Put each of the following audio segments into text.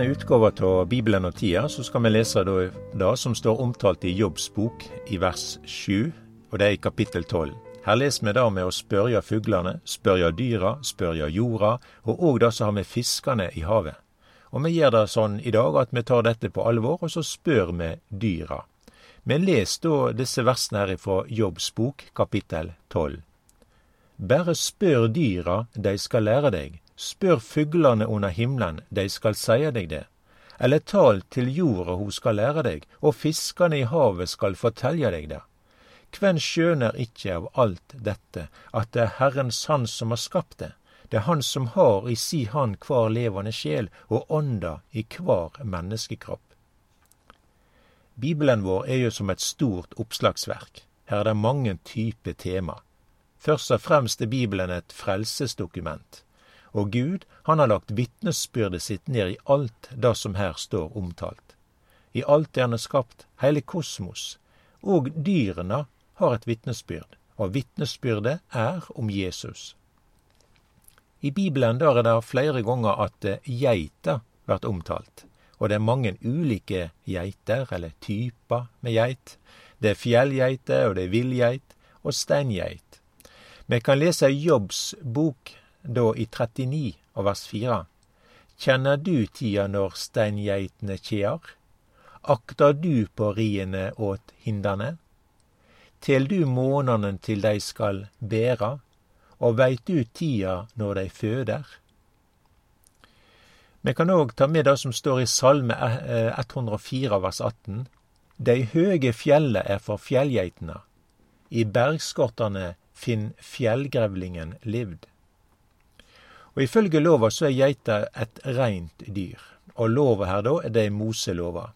Denne utgåva av Bibelen og tida så skal vi lese det som står omtalt i Jobbs bok i vers 7, og det er i kapittel 12. Her leser vi det med å spørre fuglene, spørre dyra, spørre jorda, og òg det som har med fiskene i havet. Og vi gjør det sånn i dag at vi tar dette på alvor, og så spør vi dyra. Vi leser da disse versene her fra Jobbs bok, kapittel 12. Bare spør dyra, de skal lære deg. Spør fuglene under himmelen, de skal seie deg det. Eller tal til jorda, hun skal lære deg, og fiskane i havet skal fortelje deg det. Kven skjøner ikkje av alt dette, at det er Herrens Han som har skapt det? Det er Han som har i si hand kvar levende sjel og ånda i kvar menneskekropp. Bibelen vår er jo som et stort oppslagsverk. Her er det mange typer tema. Først og fremst er Bibelen et frelsesdokument. Og Gud, han har lagt vitnesbyrdet sitt ned i alt det som her står omtalt. I alt det han har skapt, hele kosmos. Og dyrene har et vitnesbyrd, og vitnesbyrdet er om Jesus. I Bibelen der er det flere ganger at geita blir omtalt. Og det er mange ulike geiter, eller typer med geit. Det er fjellgeiter, og det er villgeit, og steingeit. Vi kan lese Jobbs bok da i 39 og vers 4. Kjenner du tida når steingeitene kjear? Akter du på riene åt hindane? Tel du månene til dei skal bæra, og veit du tida når dei føder? Vi kan òg ta med det som står i Salme 104 eh, vers 18. Dei høge fjellet er for fjellgeitene. I bergskottane finn fjellgrevlingen livd. Og Ifølge lova så er geita et reint dyr, og lova her da er det Moselova.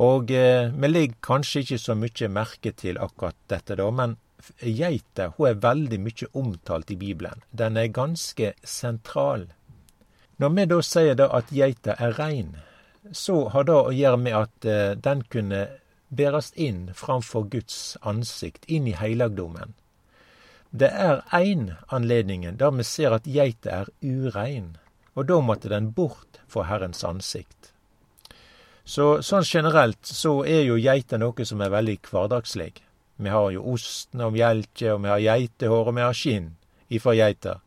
Og eh, vi legger kanskje ikke så mye merke til akkurat dette, da, men geita hun er veldig mye omtalt i Bibelen. Den er ganske sentral. Når vi da sier da at geita er rein, så har det å gjøre med at eh, den kunne bæres inn framfor Guds ansikt, inn i heilagdommen. Det er én anledningen der vi ser at geita er urein, og da måtte den bort for Herrens ansikt. Så sånn generelt så er jo geita noe som er veldig hverdagslig. Vi har jo osten og mjelke, og vi har geitehår, og vi har skinn ifra geita.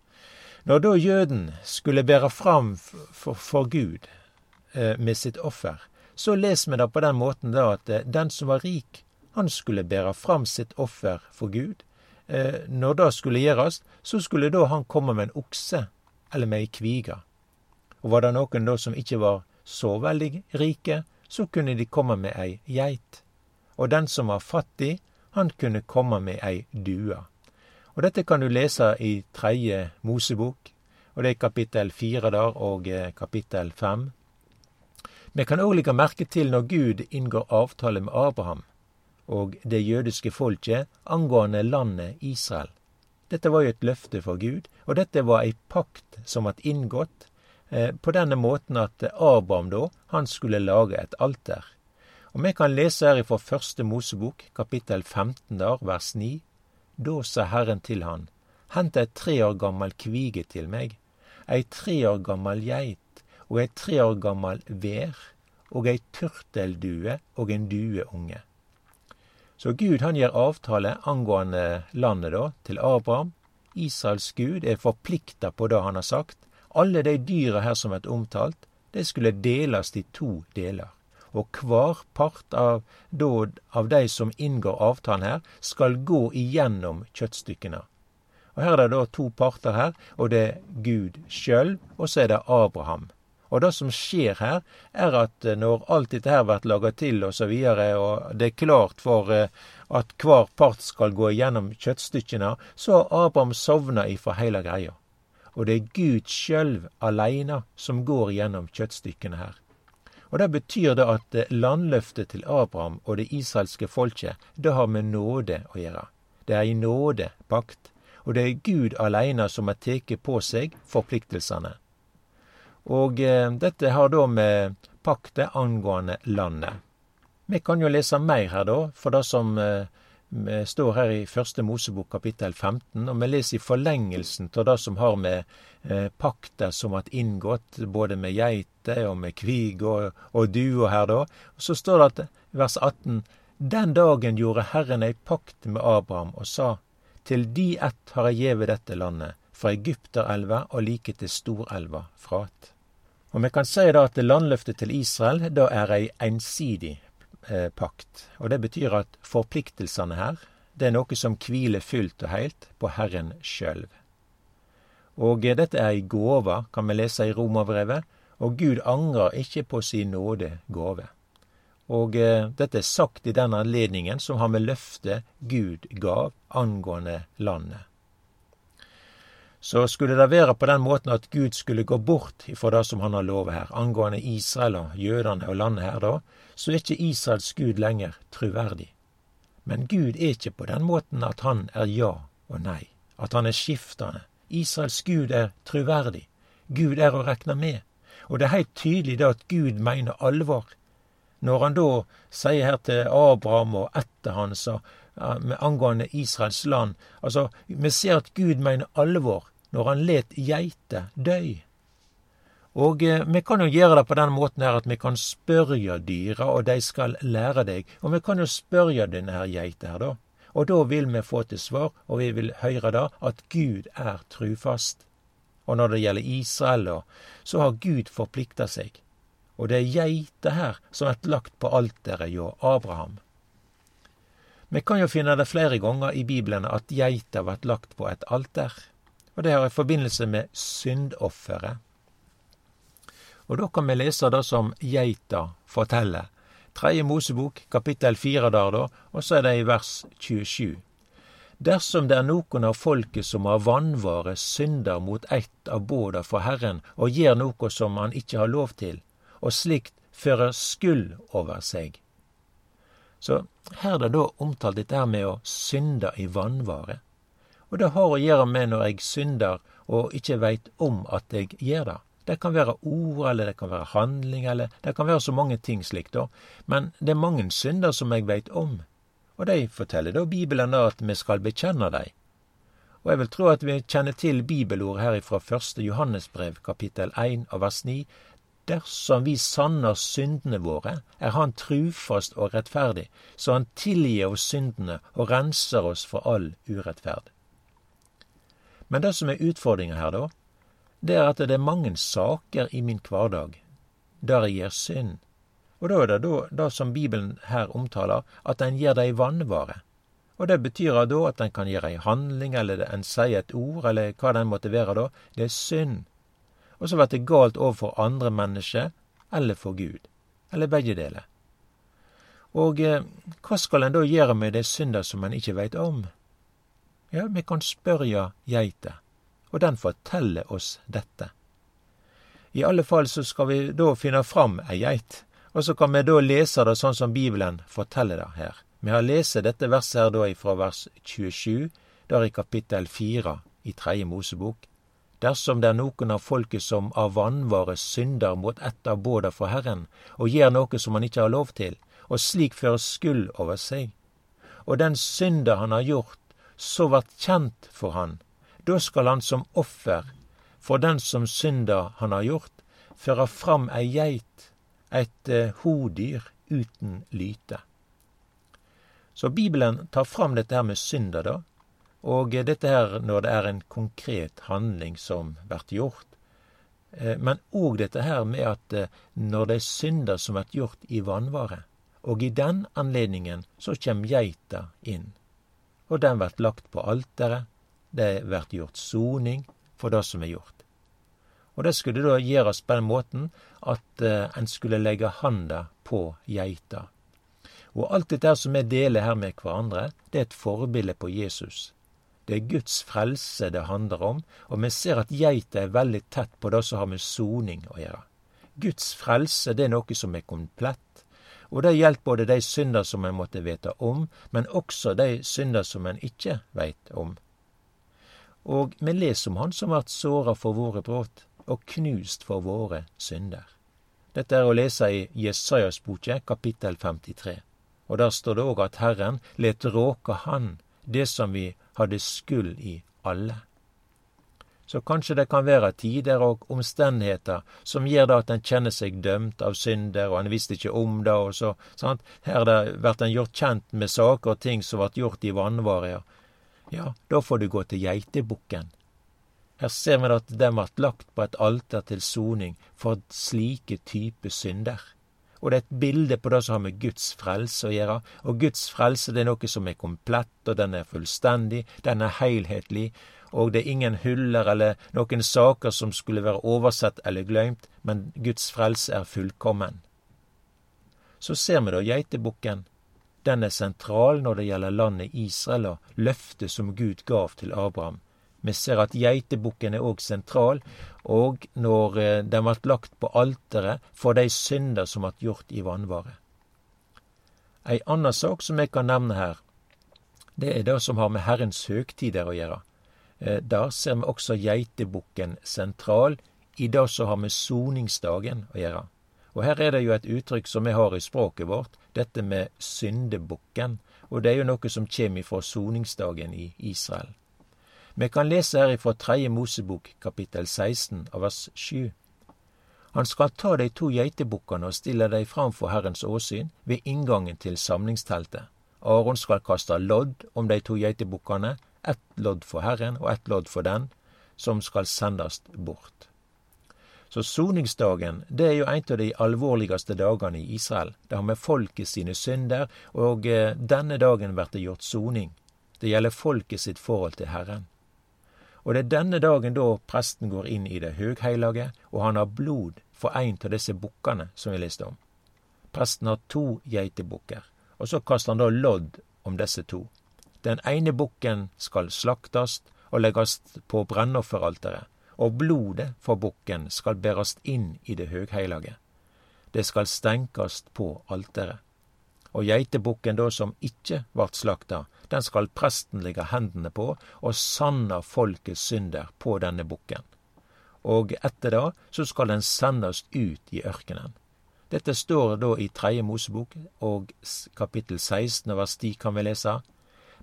Når da jøden skulle bære fram for, for Gud eh, med sitt offer, så leser vi det på den måten da at eh, den som var rik, han skulle bære fram sitt offer for Gud når det skulle gjøres, så skulle da han komme med en okse eller med ei kvige. Og var det noen da som ikke var så veldig rike, så kunne de komme med ei geit. Og den som var fattig, han kunne komme med ei due. Og dette kan du lese i tredje Mosebok, og det er kapittel fire der og eh, kapittel fem. Vi kan òg legge merke til når Gud inngår avtale med Abraham og det jødiske folket angående landet Israel. Dette var jo et løfte for Gud, og dette var ei pakt som ble inngått eh, på denne måten at Abraham da, han skulle lage et alter. Og Vi kan lese her ifra Første Mosebok, kapittel 15, der, vers 9. Da sa Herren til han, hent ei tre år gammel kvige til meg, ei tre år gammel geit og ei tre år gammel vær, og ei turteldue og en dueunge. Så Gud han gjør avtale angående landet da, til Abraham. Israels Gud er forplikta på det han har sagt. Alle de dyra her som er omtalt, det skulle deles i to deler. Og hver part av, av de som inngår avtalen her, skal gå igjennom kjøttstykkene. Og Her er det da to parter her, og det er Gud sjøl, og så er det Abraham. Og det som skjer her, er at eh, når alt dette her blir laga til og så videre, og det er klart for eh, at hver part skal gå gjennom kjøttstykkene, så har Abraham sovna ifra hele greia. Og det er Gud sjøl aleine som går gjennom kjøttstykkene her. Og Det betyr det at eh, landløftet til Abraham og det israelske folket, det har med nåde å gjøre. Det er i nådepakt. Og det er Gud aleine som har tatt på seg forpliktelsene. Og eh, dette har da med pakter angående landet. Vi kan jo lese mer her, da, for det som eh, Vi står her i Første Mosebok kapittel 15, og vi leser i forlengelsen av det som har med eh, pakter som har inngått, både med geiter og med kvig og, og duer her, da. Så står det at vers 18 Den dagen gjorde Herren ei pakt med Abraham og sa Til de ett har jeg gjeve dette landet, fra Egypterelva og like til Storelva Frat. Og vi kan si da at landløftet til Israel da er ei ensidig eh, pakt. Og det betyr at forpliktelsene her, det er noe som hviler fullt og heilt på Herren sjølv. Og eh, dette er ei gåve, kan vi lese i Romerbrevet, og Gud angrer ikke på sin nåde gåve. Og eh, dette er sagt i den anledningen som har med løftet Gud gav angående landet. Så skulle det være på den måten at Gud skulle gå bort ifra det som han har lovet her, angående Israel og jødene og landet her, da, så er ikke Israels Gud lenger truverdig. Men Gud er ikke på den måten at han er ja og nei, at han er skiftende. Israels Gud er truverdig. Gud er å rekne med. Og det er helt tydelig da at Gud mener alvor. Når han da sier her til Abraham og etter hans og angående Israels land Altså, vi ser at Gud mener alvor når han let geiter døy. Og eh, vi kan jo gjøre det på den måten her at vi kan spørre dyra, og de skal lære deg. Og vi kan jo spørre denne her geita her, da. Og da vil vi få til svar, og vi vil høre da at Gud er trufast. Og når det gjelder Israel, da, så har Gud forplikta seg. Og det er geita her som er lagt på alteret hjå Abraham. Vi kan jo finne det flere ganger i Bibelen at geita blir lagt på et alter og det har i forbindelse med syndofferet. Og da kan vi lese det som geita forteller. Tredje Mosebok, kapittel fire der, da, og så er det i vers 27. Dersom det er noen av folket som har vannvare synder mot ett av båda for Herren og gjør noe som han ikke har lov til, og slikt fører skyld over seg. Så her er det da omtalt dette med å synde i vannvare. Og det har å gjøre med når jeg synder og ikke veit om at jeg gjør det. Det kan være ord, eller det kan være handling, eller det kan være så mange ting slikt, da. Men det er mange synder som jeg veit om. Og de forteller da Bibelen at vi skal bekjenne dem. Og jeg vil tro at vi kjenner til bibelord her fra første Johannesbrev, kapittel 1 av vers 9. Dersom vi sanner syndene våre, er Han trufast og rettferdig, så Han tilgir oss syndene og renser oss for all urettferd. Men det som er utfordringa her, da, det er at det er mange saker i min hverdag der jeg gjør synd. Og da er det da, det som Bibelen her omtaler, at en gjør det i vannvare. Og det betyr da at en kan gjøre ei handling, eller en sier et ord, eller hva den måtte være da. Det er synd. Og så blir det galt overfor andre mennesker, eller for Gud. Eller begge deler. Og eh, hva skal en da gjøre med de synder som en ikke veit om? Ja, vi kan spørre geita, og den forteller oss dette. I alle fall så skal vi da finne fram ei geit, og så kan vi da lese det sånn som Bibelen forteller det her. Vi har lest dette verset her da ifra vers 27, der i kapittel 4 i Tredje Mosebok. Dersom det er noen av folket som av vannvare synder mot ett av båda for Herren, og gjør noe som han ikke har lov til, og slik fører skyld over seg, og den synder han har gjort, så vart kjent for han, da skal han som offer for den som synda han har gjort, føre fram ei geit, et eh, hodyr uten lyte. Så Bibelen tar fram dette her med synda, da, og dette her når det er en konkret handling som blir gjort. Eh, men òg dette her med at eh, når det er synder som blir gjort i vannvare, og i den anledningen så kjem geita inn og den vert lagt på alteret. Det vert gjort soning for det som er gjort. Og det skulle da gjøres på den måten at uh, en skulle legge handa på geita. Og alt dette som vi deler her med hverandre, det er et forbilde på Jesus. Det er Guds frelse det handler om, og vi ser at geita er veldig tett på det som har med soning å gjøre. Guds frelse det er noe som er komplett, og det gjelder både de synder som en måtte vite om, men også de synder som en ikke veit om. Og vi leser om Han som vart såra for våre brudd og knust for våre synder. Dette er å lese i Jesajas boke, kapittel 53. Og der står det òg at Herren let råke Han det som vi hadde skyld i alle. Så kanskje det kan være tider og omstendigheter som gjør det at en kjenner seg dømt av synder, og en visste ikke om det, og så sant? Her blir en gjort kjent med saker og ting som ble gjort i vanvare. Ja, da får du gå til geitebukken. Her ser vi at den ble lagt på et alter til soning for slike typer synder. Og det er et bilde på det som har med Guds frelse å gjøre. Og Guds frelse det er noe som er komplett, og den er fullstendig, den er helhetlig, og det er ingen huller eller noen saker som skulle være oversett eller glemt, men Guds frelse er fullkommen. Så ser vi da geitebukken. Den er sentral når det gjelder landet Israel og løftet som Gud gav til Abraham. Vi ser at geitebukken er òg sentral, og når eh, den vart lagt på alteret for de synder som vart gjort i vanvare. Ei anna sak som jeg kan nevne her, det er det som har med Herrens høgtider å gjøre. Eh, der ser vi også geitebukken sentral i det som har med soningsdagen å gjøre. Og her er det jo et uttrykk som vi har i språket vårt, dette med syndebukken. Og det er jo noe som kommer fra soningsdagen i Israel. Vi kan lese her ifra Tredje Mosebok kapittel 16 av vers 7. Han skal ta de to geitebukkene og stille dem fram for Herrens åsyn ved inngangen til samlingsteltet. Aron skal kaste lodd om de to geitebukkene, ett lodd for Herren og ett lodd for den som skal sendast bort. Så soningsdagen det er jo en av de alvorligste dagene i Israel. Det har med folket sine synder, og eh, denne dagen blir det gjort soning. Det gjelder folket sitt forhold til Herren. Og det er denne dagen da presten går inn i det høgheilage, og han har blod for en av disse bukkene som vi leste om. Presten har to geitebukker, og så kaster han da lodd om disse to. Den ene bukken skal slaktast og leggast på brennofferalteret, og blodet for bukken skal bæres inn i det høgheilage. Det skal stenkast på alteret. Og geitebukken da som ikkje vart slakta, den skal presten legge hendene på og sanna folkets synder på denne bukken. Og etter det så skal den sendes ut i ørkenen. Dette står da i Tredje Mosebok og kapittel 16 vers 10 kan vi lese.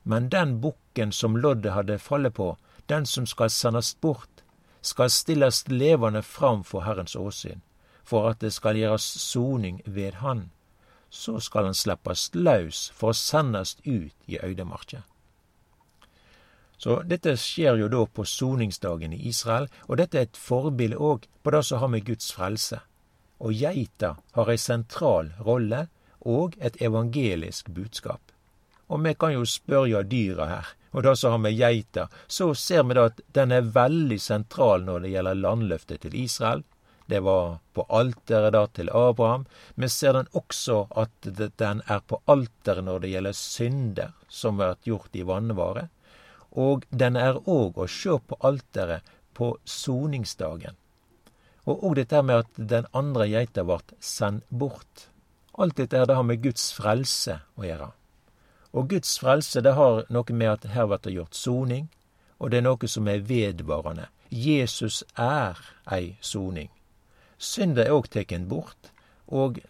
Men den bukken som loddet hadde fallet på, den som skal sendes bort, skal stilles levende fram for Herrens åsyn, for at det skal gjøres soning ved Han. Så skal han slippes løs for å sendast ut i øydemarka. Så dette skjer jo da på soningsdagen i Israel, og dette er et forbilde òg på det som har med Guds frelse. Og geita har ei sentral rolle og et evangelisk budskap. Og vi kan jo spørre dyra her. Og det som har med geita, så ser vi da at den er veldig sentral når det gjelder landløftet til Israel. Det var på alteret da til Abraham. Vi ser den også at den er på alteret når det gjelder synder som har vært gjort i vannvare. Og den er òg å sjå på alteret på soningsdagen. Og òg dette med at den andre geita ble sendt bort. Alt dette her det har med Guds frelse å gjøre. Og Guds frelse det har noe med at her blir det gjort soning, og det er noe som er vedvarende. Jesus er ei soning. Synda er òg teken bort, og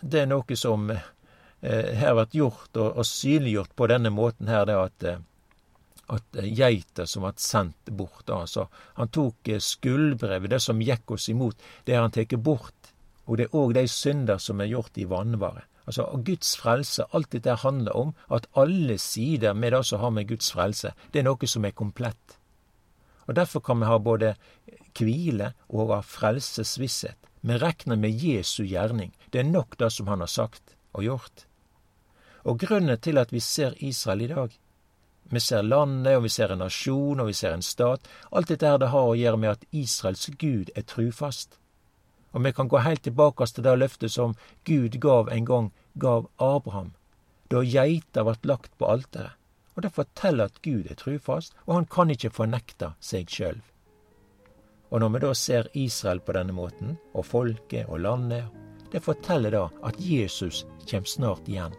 det er noe som eh, her blir gjort og, og, synliggjort på denne måten her, det at, eh, at geita som ble sendt bort. Altså, han tok eh, skuldbrevet, det som gikk oss imot, det har han tatt bort. Og det er òg de synder som er gjort i vanvare. Altså, Guds frelse, alt dette handler om at alle sider med det som har med Guds frelse, det er noe som er komplett. Og Derfor kan vi ha både hvile og ha frelsesvisshet. Vi regner med Jesu gjerning. Det er nok det som han har sagt og gjort. Og grunnen til at vi ser Israel i dag, vi ser landet, og vi ser en nasjon, og vi ser en stat, alt dette her det har å gjøre med at Israels Gud er trufast. Og vi kan gå heilt tilbake til det løftet som Gud gav en gang gav Abraham, da geita vart lagt på alteret. Og det forteller at Gud er trufast, og han kan ikke fornekte seg sjøl. Og når vi da ser Israel på denne måten, og folket og landet, det forteller da at Jesus kommer snart igjen.